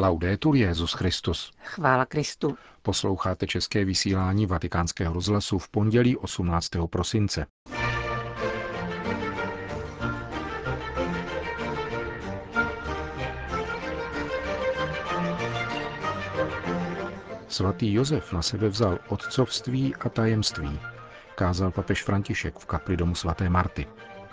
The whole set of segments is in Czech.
Laudetur Jezus Christus. Chvála Kristu. Posloucháte české vysílání Vatikánského rozhlasu v pondělí 18. prosince. Svatý Josef na sebe vzal otcovství a tajemství, kázal papež František v kapli domu svaté Marty.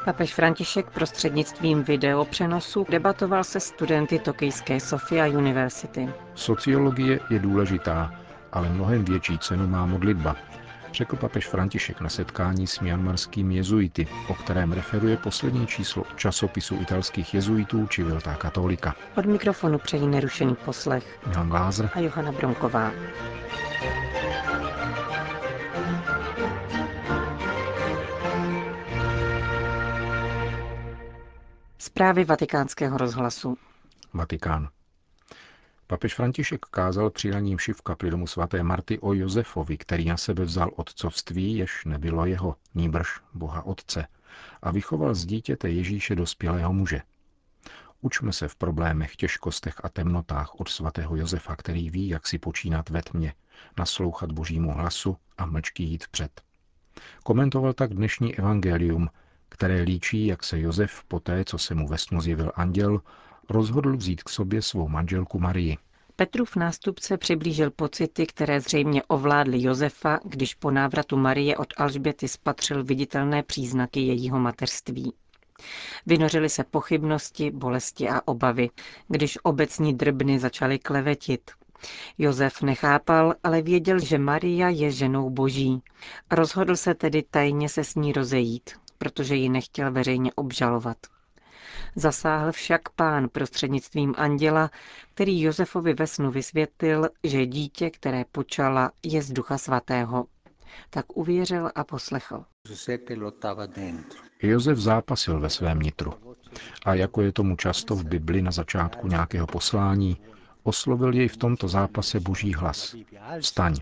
Papež František prostřednictvím videopřenosu debatoval se studenty Tokijské Sofia University. Sociologie je důležitá, ale mnohem větší cenu má modlitba, řekl papež František na setkání s mianmarskými jezuity, o kterém referuje poslední číslo časopisu italských jezuitů či Viltá katolika. Od mikrofonu přejí nerušený poslech Milan Glázer a Johana Bronková. Zprávy vatikánského rozhlasu. Vatikán. Papež František kázal při raním v kapli domu svaté Marty o Josefovi, který na sebe vzal otcovství, jež nebylo jeho, níbrž Boha Otce, a vychoval z dítěte Ježíše dospělého muže. Učme se v problémech, těžkostech a temnotách od svatého Josefa, který ví, jak si počínat ve tmě, naslouchat božímu hlasu a mlčky jít vpřed. Komentoval tak dnešní evangelium, které líčí, jak se Josef poté, co se mu ve snu zjevil anděl, rozhodl vzít k sobě svou manželku Marii. Petrův nástupce přiblížil pocity, které zřejmě ovládly Josefa, když po návratu Marie od Alžběty spatřil viditelné příznaky jejího mateřství. Vynořily se pochybnosti, bolesti a obavy, když obecní drbny začaly klevetit. Josef nechápal, ale věděl, že Maria je ženou boží. Rozhodl se tedy tajně se s ní rozejít, protože ji nechtěl veřejně obžalovat. Zasáhl však pán prostřednictvím anděla, který Josefovi ve snu vysvětlil, že dítě, které počala, je z ducha svatého. Tak uvěřil a poslechl. Josef zápasil ve svém nitru. A jako je tomu často v Bibli na začátku nějakého poslání, oslovil jej v tomto zápase boží hlas. Vstaň,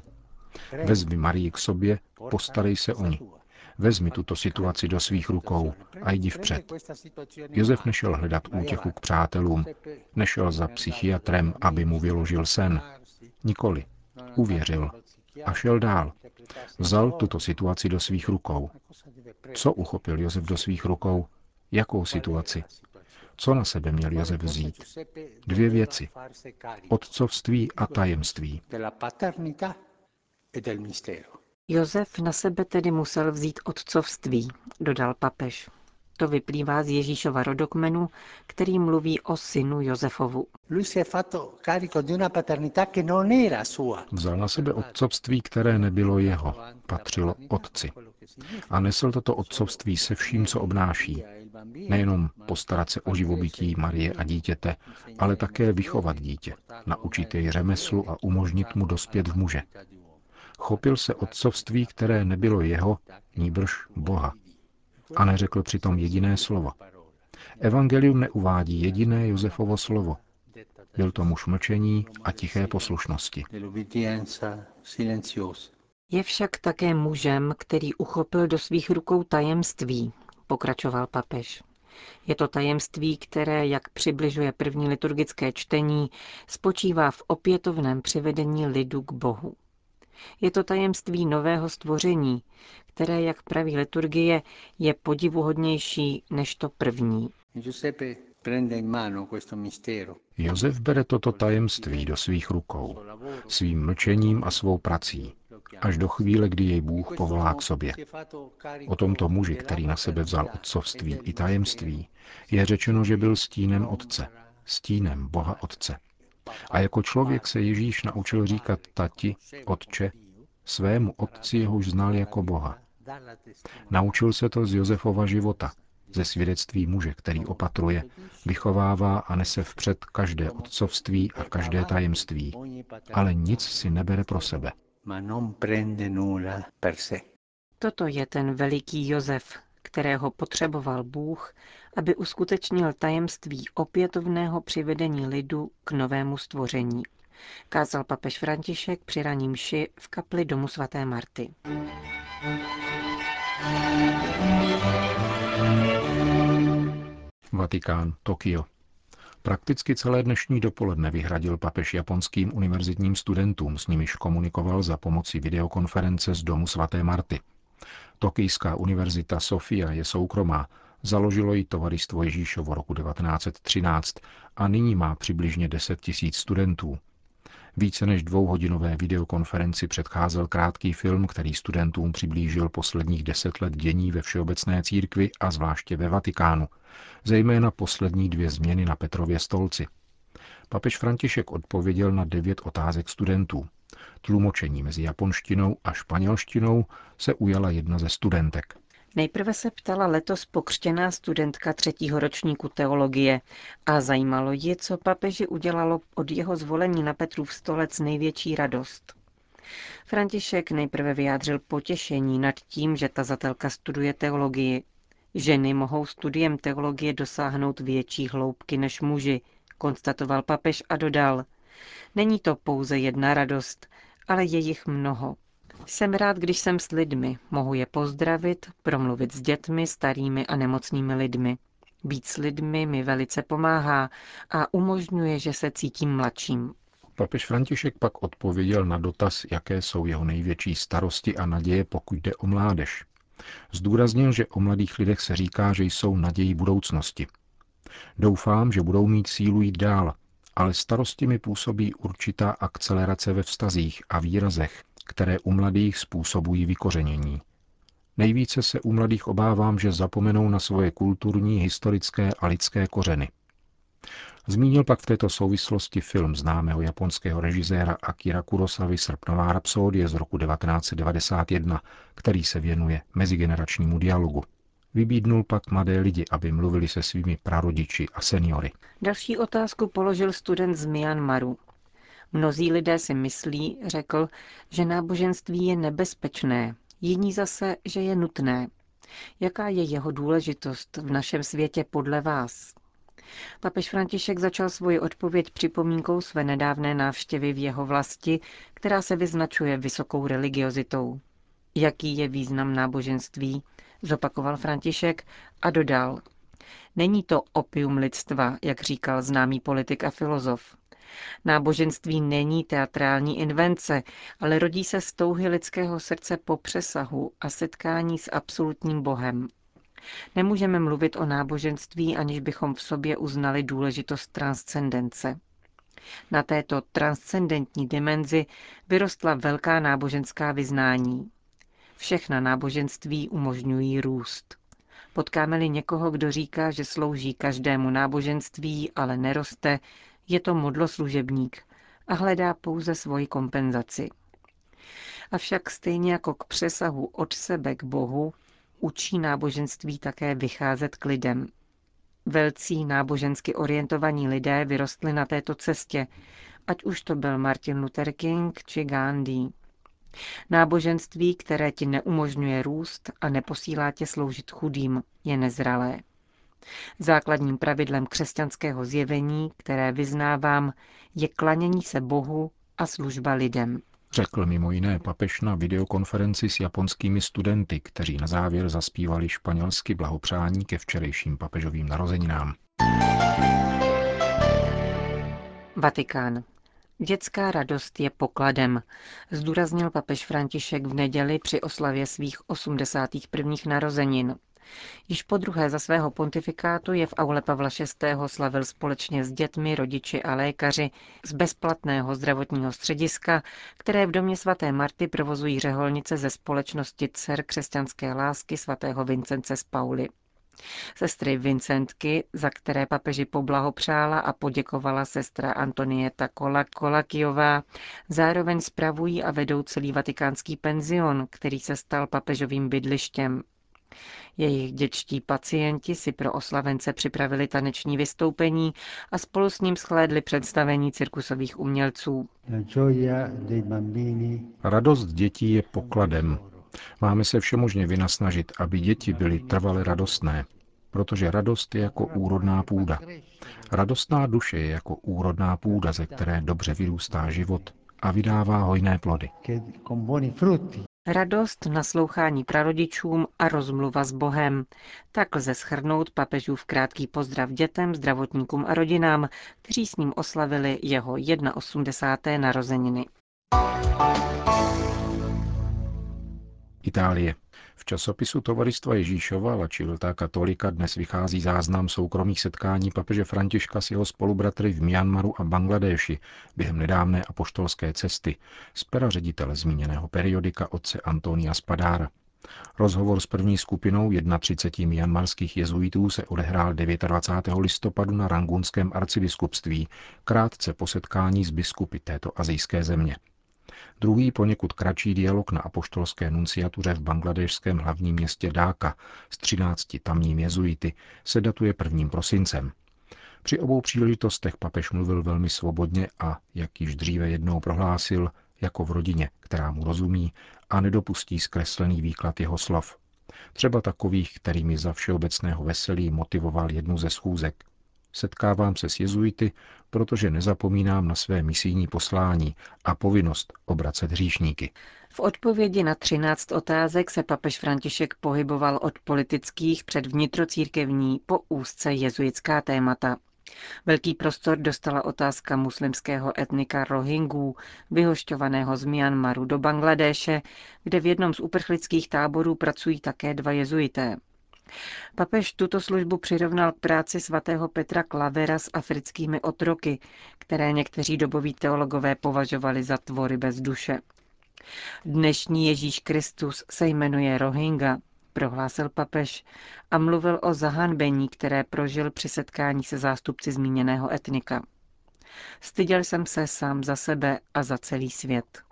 vezmi Marii k sobě, postarej se o ní. Vezmi tuto situaci do svých rukou a jdi vpřed. Josef nešel hledat útěchu k přátelům, nešel za psychiatrem, aby mu vyložil sen. Nikoli. Uvěřil a šel dál. Vzal tuto situaci do svých rukou. Co uchopil Josef do svých rukou? Jakou situaci? Co na sebe měl Josef vzít? Dvě věci. Otcovství a tajemství. Josef na sebe tedy musel vzít otcovství, dodal papež. To vyplývá z Ježíšova rodokmenu, který mluví o synu Josefovu. Vzal na sebe otcovství, které nebylo jeho, patřilo otci. A nesl toto otcovství se vším, co obnáší. Nejenom postarat se o živobytí Marie a dítěte, ale také vychovat dítě, naučit jej řemeslu a umožnit mu dospět v muže. Chopil se otcovství, které nebylo jeho, níbrž Boha. A neřekl přitom jediné slovo. Evangelium neuvádí jediné Josefovo slovo. Byl to muž mlčení a tiché poslušnosti. Je však také mužem, který uchopil do svých rukou tajemství, pokračoval papež. Je to tajemství, které, jak přibližuje první liturgické čtení, spočívá v opětovném přivedení lidu k Bohu. Je to tajemství nového stvoření, které, jak praví liturgie, je podivuhodnější než to první. Josef bere toto tajemství do svých rukou, svým mlčením a svou prací, až do chvíle, kdy jej Bůh povolá k sobě. O tomto muži, který na sebe vzal otcovství i tajemství, je řečeno, že byl stínem Otce, stínem Boha Otce. A jako člověk se Ježíš naučil říkat tati, otče, svému otci, jehož znal jako Boha. Naučil se to z Josefova života, ze svědectví muže, který opatruje, vychovává a nese vpřed každé otcovství a každé tajemství, ale nic si nebere pro sebe. Toto je ten veliký Josef, kterého potřeboval Bůh, aby uskutečnil tajemství opětovného přivedení lidu k novému stvoření. Kázal papež František při raním mši v kapli domu svaté Marty. Vatikán, Tokio. Prakticky celé dnešní dopoledne vyhradil papež japonským univerzitním studentům, s nimiž komunikoval za pomoci videokonference z domu svaté Marty. Tokijská univerzita Sofia je soukromá, založilo ji Tovaristvo Ježíšovo roku 1913 a nyní má přibližně 10 tisíc studentů. Více než dvouhodinové videokonferenci předcházel krátký film, který studentům přiblížil posledních deset let dění ve Všeobecné církvi a zvláště ve Vatikánu, zejména poslední dvě změny na Petrově stolci. Papež František odpověděl na devět otázek studentů. Tlumočení mezi japonštinou a španělštinou se ujala jedna ze studentek. Nejprve se ptala letos pokřtěná studentka třetího ročníku teologie a zajímalo ji, co papeži udělalo od jeho zvolení na Petrův stolec největší radost. František nejprve vyjádřil potěšení nad tím, že tazatelka studuje teologii. Ženy mohou studiem teologie dosáhnout větší hloubky než muži, konstatoval papež a dodal. Není to pouze jedna radost, ale je jich mnoho. Jsem rád, když jsem s lidmi, mohu je pozdravit, promluvit s dětmi, starými a nemocnými lidmi. Být s lidmi mi velice pomáhá a umožňuje, že se cítím mladším. Papež František pak odpověděl na dotaz, jaké jsou jeho největší starosti a naděje, pokud jde o mládež. Zdůraznil, že o mladých lidech se říká, že jsou nadějí budoucnosti. Doufám, že budou mít sílu jít dál, ale starosti mi působí určitá akcelerace ve vztazích a výrazech, které u mladých způsobují vykořenění. Nejvíce se u mladých obávám, že zapomenou na svoje kulturní, historické a lidské kořeny. Zmínil pak v této souvislosti film známého japonského režiséra Akira Kurosavy Srpnová rapsodie z roku 1991, který se věnuje mezigeneračnímu dialogu. Vybídnul pak mladé lidi, aby mluvili se svými prarodiči a seniory. Další otázku položil student z Myanmaru. Mnozí lidé si myslí, řekl, že náboženství je nebezpečné, jiní zase, že je nutné. Jaká je jeho důležitost v našem světě podle vás? Papež František začal svoji odpověď připomínkou své nedávné návštěvy v jeho vlasti, která se vyznačuje vysokou religiozitou. Jaký je význam náboženství? Zopakoval František a dodal. Není to opium lidstva, jak říkal známý politik a filozof. Náboženství není teatrální invence, ale rodí se z touhy lidského srdce po přesahu a setkání s absolutním Bohem. Nemůžeme mluvit o náboženství, aniž bychom v sobě uznali důležitost transcendence. Na této transcendentní dimenzi vyrostla velká náboženská vyznání. Všechna náboženství umožňují růst. Potkáme-li někoho, kdo říká, že slouží každému náboženství, ale neroste, je to modloslužebník a hledá pouze svoji kompenzaci. Avšak stejně jako k přesahu od sebe k Bohu, učí náboženství také vycházet k lidem. Velcí nábožensky orientovaní lidé vyrostli na této cestě, ať už to byl Martin Luther King či Gandhi. Náboženství, které ti neumožňuje růst a neposílá tě sloužit chudým, je nezralé. Základním pravidlem křesťanského zjevení, které vyznávám, je klanění se Bohu a služba lidem. Řekl mimo jiné papež na videokonferenci s japonskými studenty, kteří na závěr zaspívali španělsky blahopřání ke včerejším papežovým narozeninám. Vatikán. Dětská radost je pokladem, zdůraznil papež František v neděli při oslavě svých 81. narozenin. Již po druhé za svého pontifikátu je v aule Pavla VI. slavil společně s dětmi, rodiči a lékaři z bezplatného zdravotního střediska, které v domě svaté Marty provozují řeholnice ze společnosti dcer křesťanské lásky svatého Vincence z Pauly. Sestry Vincentky, za které papeži poblahopřála a poděkovala sestra Antonieta Kolakijová, zároveň spravují a vedou celý vatikánský penzion, který se stal papežovým bydlištěm. Jejich dětští pacienti si pro oslavence připravili taneční vystoupení a spolu s ním schlédli představení cirkusových umělců. Radost dětí je pokladem. Máme se všemožně vynasnažit, aby děti byly trvale radostné, protože radost je jako úrodná půda. Radostná duše je jako úrodná půda, ze které dobře vyrůstá život a vydává hojné plody. Radost, naslouchání prarodičům a rozmluva s Bohem. Tak lze schrnout papežův krátký pozdrav dětem, zdravotníkům a rodinám, kteří s ním oslavili jeho 81. narozeniny. Itálie. V časopisu Tovaristva Ježíšova La Civiltà Katolika dnes vychází záznam soukromých setkání papeže Františka s jeho spolubratry v Myanmaru a Bangladéši během nedávné apoštolské cesty z pera ředitele zmíněného periodika otce Antonia Spadára. Rozhovor s první skupinou 31 myanmarských jezuitů se odehrál 29. listopadu na Rangunském arcibiskupství, krátce po setkání s biskupy této azijské země. Druhý poněkud kratší dialog na apoštolské nunciatuře v bangladešském hlavním městě Dáka s 13 tamním jezuity se datuje 1. prosincem. Při obou příležitostech papež mluvil velmi svobodně a, jak již dříve jednou prohlásil, jako v rodině, která mu rozumí a nedopustí zkreslený výklad jeho slov. Třeba takových, kterými za všeobecného veselí motivoval jednu ze schůzek. Setkávám se s jezuity, protože nezapomínám na své misijní poslání a povinnost obracet hříšníky. V odpovědi na 13 otázek se papež František pohyboval od politických před vnitrocírkevní po úzce jezuitská témata. Velký prostor dostala otázka muslimského etnika Rohingů, vyhošťovaného z Myanmaru do Bangladéše, kde v jednom z uprchlických táborů pracují také dva jezuité. Papež tuto službu přirovnal k práci svatého Petra Klavera s africkými otroky, které někteří doboví teologové považovali za tvory bez duše. Dnešní Ježíš Kristus se jmenuje Rohingya, prohlásil papež a mluvil o zahanbení, které prožil při setkání se zástupci zmíněného etnika. Styděl jsem se sám za sebe a za celý svět.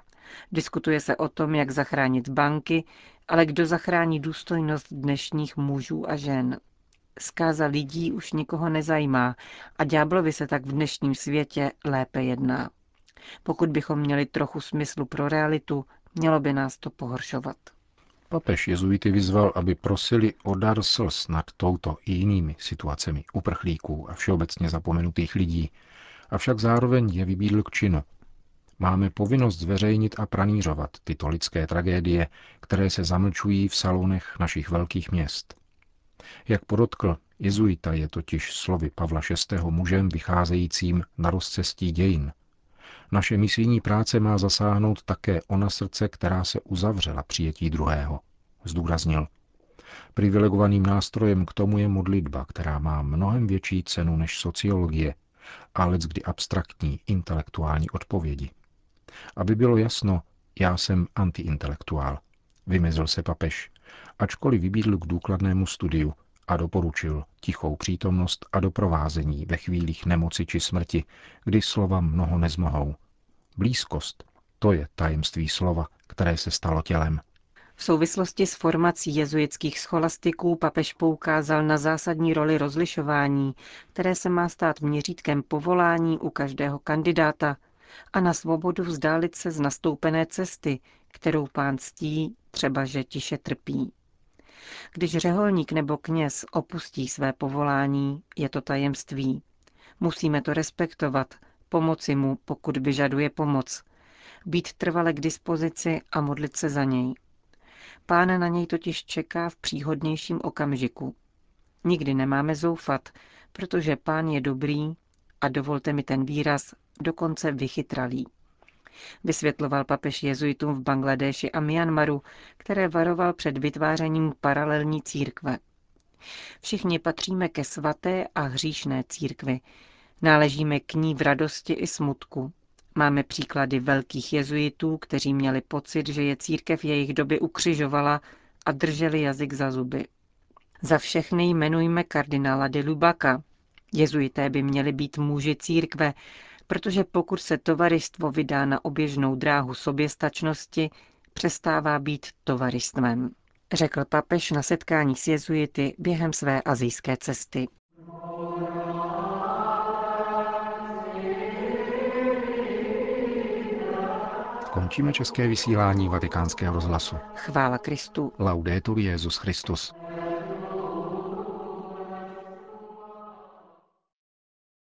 Diskutuje se o tom, jak zachránit banky, ale kdo zachrání důstojnost dnešních mužů a žen? Zkáza lidí už nikoho nezajímá a ďáblovi se tak v dnešním světě lépe jedná. Pokud bychom měli trochu smyslu pro realitu, mělo by nás to pohoršovat. Papež jezuity vyzval, aby prosili o dar slz nad touto i jinými situacemi uprchlíků a všeobecně zapomenutých lidí, avšak zároveň je vybídl k činu, Máme povinnost zveřejnit a pranířovat tyto lidské tragédie, které se zamlčují v salonech našich velkých měst. Jak podotkl, jezuita je totiž slovy Pavla VI. mužem vycházejícím na rozcestí dějin. Naše misijní práce má zasáhnout také ona srdce, která se uzavřela přijetí druhého, zdůraznil. Privilegovaným nástrojem k tomu je modlitba, která má mnohem větší cenu než sociologie, ale kdy abstraktní intelektuální odpovědi. Aby bylo jasno, já jsem antiintelektuál. Vymezil se papež, ačkoliv vybídl k důkladnému studiu a doporučil tichou přítomnost a doprovázení ve chvílích nemoci či smrti, kdy slova mnoho nezmohou. Blízkost, to je tajemství slova, které se stalo tělem. V souvislosti s formací jezuitských scholastiků papež poukázal na zásadní roli rozlišování, které se má stát měřítkem povolání u každého kandidáta, a na svobodu vzdálit se z nastoupené cesty, kterou pán ctí, třeba že tiše trpí. Když řeholník nebo kněz opustí své povolání, je to tajemství. Musíme to respektovat, pomoci mu, pokud vyžaduje pomoc, být trvale k dispozici a modlit se za něj. Pán na něj totiž čeká v příhodnějším okamžiku. Nikdy nemáme zoufat, protože pán je dobrý a dovolte mi ten výraz, dokonce vychytralý. Vysvětloval papež jezuitům v Bangladeši a Myanmaru, které varoval před vytvářením paralelní církve. Všichni patříme ke svaté a hříšné církvi. Náležíme k ní v radosti i smutku. Máme příklady velkých jezuitů, kteří měli pocit, že je církev jejich doby ukřižovala a drželi jazyk za zuby. Za všechny jmenujme kardinála de Lubaka. Jezuité by měli být muži církve, protože pokud se tovaristvo vydá na oběžnou dráhu soběstačnosti, přestává být tovaristvem, řekl papež na setkání s jezuity během své azijské cesty. Končíme české vysílání vatikánského rozhlasu. Chvála Kristu. Laudetur Jezus Christus.